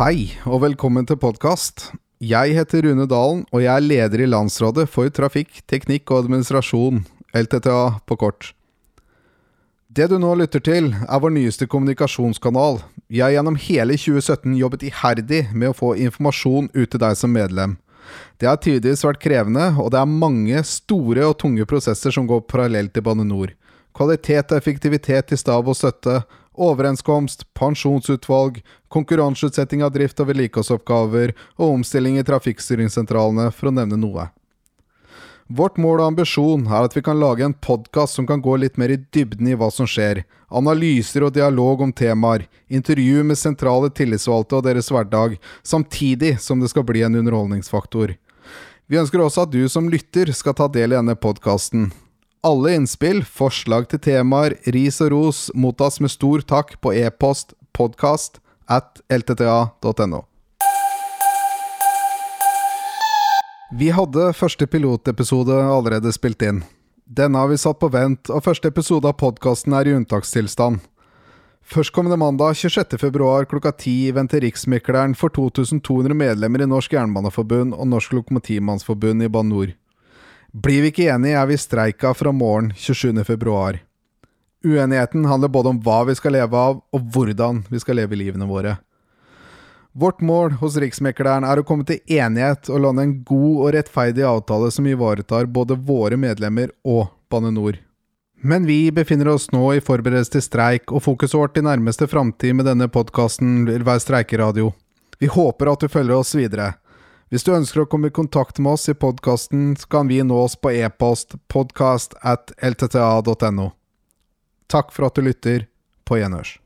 Hei, og velkommen til podkast. Jeg heter Rune Dalen, og jeg er leder i Landsrådet for trafikk, teknikk og administrasjon, LTTA på kort. Det du nå lytter til, er vår nyeste kommunikasjonskanal. Jeg har gjennom hele 2017 jobbet iherdig med å få informasjon ut til deg som medlem. Det har tidvis vært krevende, og det er mange store og tunge prosesser som går parallelt i Bane NOR. Kvalitet og effektivitet i stab og støtte, overenskomst, pensjonsutvalg, konkurranseutsetting av drift og vedlikeholdsoppgaver og omstilling i trafikkstyringssentralene, for å nevne noe. Vårt mål og ambisjon er at vi kan lage en podkast som kan gå litt mer i dybden i hva som skjer, analyser og dialog om temaer, intervju med sentrale tillitsvalgte og deres hverdag, samtidig som det skal bli en underholdningsfaktor. Vi ønsker også at du som lytter skal ta del i denne podkasten. Alle innspill, forslag til temaer, ris og ros mottas med stor takk på e-post podkast at ltta.no. Vi hadde første pilotepisode allerede spilt inn. Denne har vi satt på vent, og første episode av podkasten er i unntakstilstand. Førstkommende mandag 26.2 klokka 10 venter Riksmekleren for 2200 medlemmer i Norsk Jernbaneforbund og Norsk Lokomotivmannsforbund i Banor. NOR. Blir vi ikke enige, er vi streika fra morgen 27.2. Uenigheten handler både om hva vi skal leve av, og hvordan vi skal leve livene våre. Vårt mål hos Riksmekleren er å komme til enighet og lande en god og rettferdig avtale som ivaretar både våre medlemmer og Bane NOR. Men vi befinner oss nå i forberedelse til streik, og fokuset vårt i nærmeste framtid med denne podkasten vil være streikeradio. Vi håper at du følger oss videre. Hvis du ønsker å komme i kontakt med oss i podkasten, kan vi nå oss på e-post podcast at ltta.no. Takk for at du lytter. På gjenhørs.